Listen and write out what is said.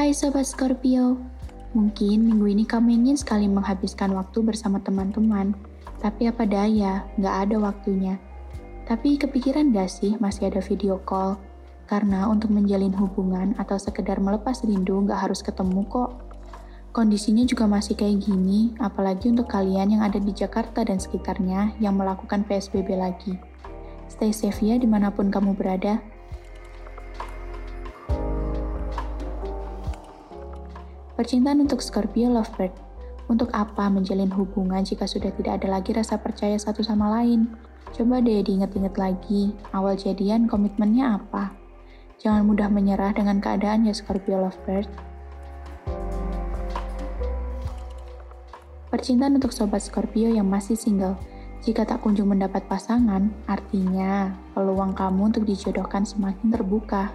Hai Sobat Scorpio, mungkin minggu ini kamu ingin sekali menghabiskan waktu bersama teman-teman, tapi apa daya, nggak ada waktunya. Tapi kepikiran gak sih masih ada video call? Karena untuk menjalin hubungan atau sekedar melepas rindu nggak harus ketemu kok. Kondisinya juga masih kayak gini, apalagi untuk kalian yang ada di Jakarta dan sekitarnya yang melakukan PSBB lagi. Stay safe ya di mana pun kamu berada. Percintaan untuk Scorpio Lovebird. Untuk apa menjalin hubungan jika sudah tidak ada lagi rasa percaya satu sama lain? Coba deh diingat-ingat lagi, awal jadian komitmennya apa? Jangan mudah menyerah dengan keadaan ya Scorpio Lovebird. Percintaan untuk sobat Scorpio yang masih single. Jika tak kunjung mendapat pasangan, artinya peluang kamu untuk dijodohkan semakin terbuka.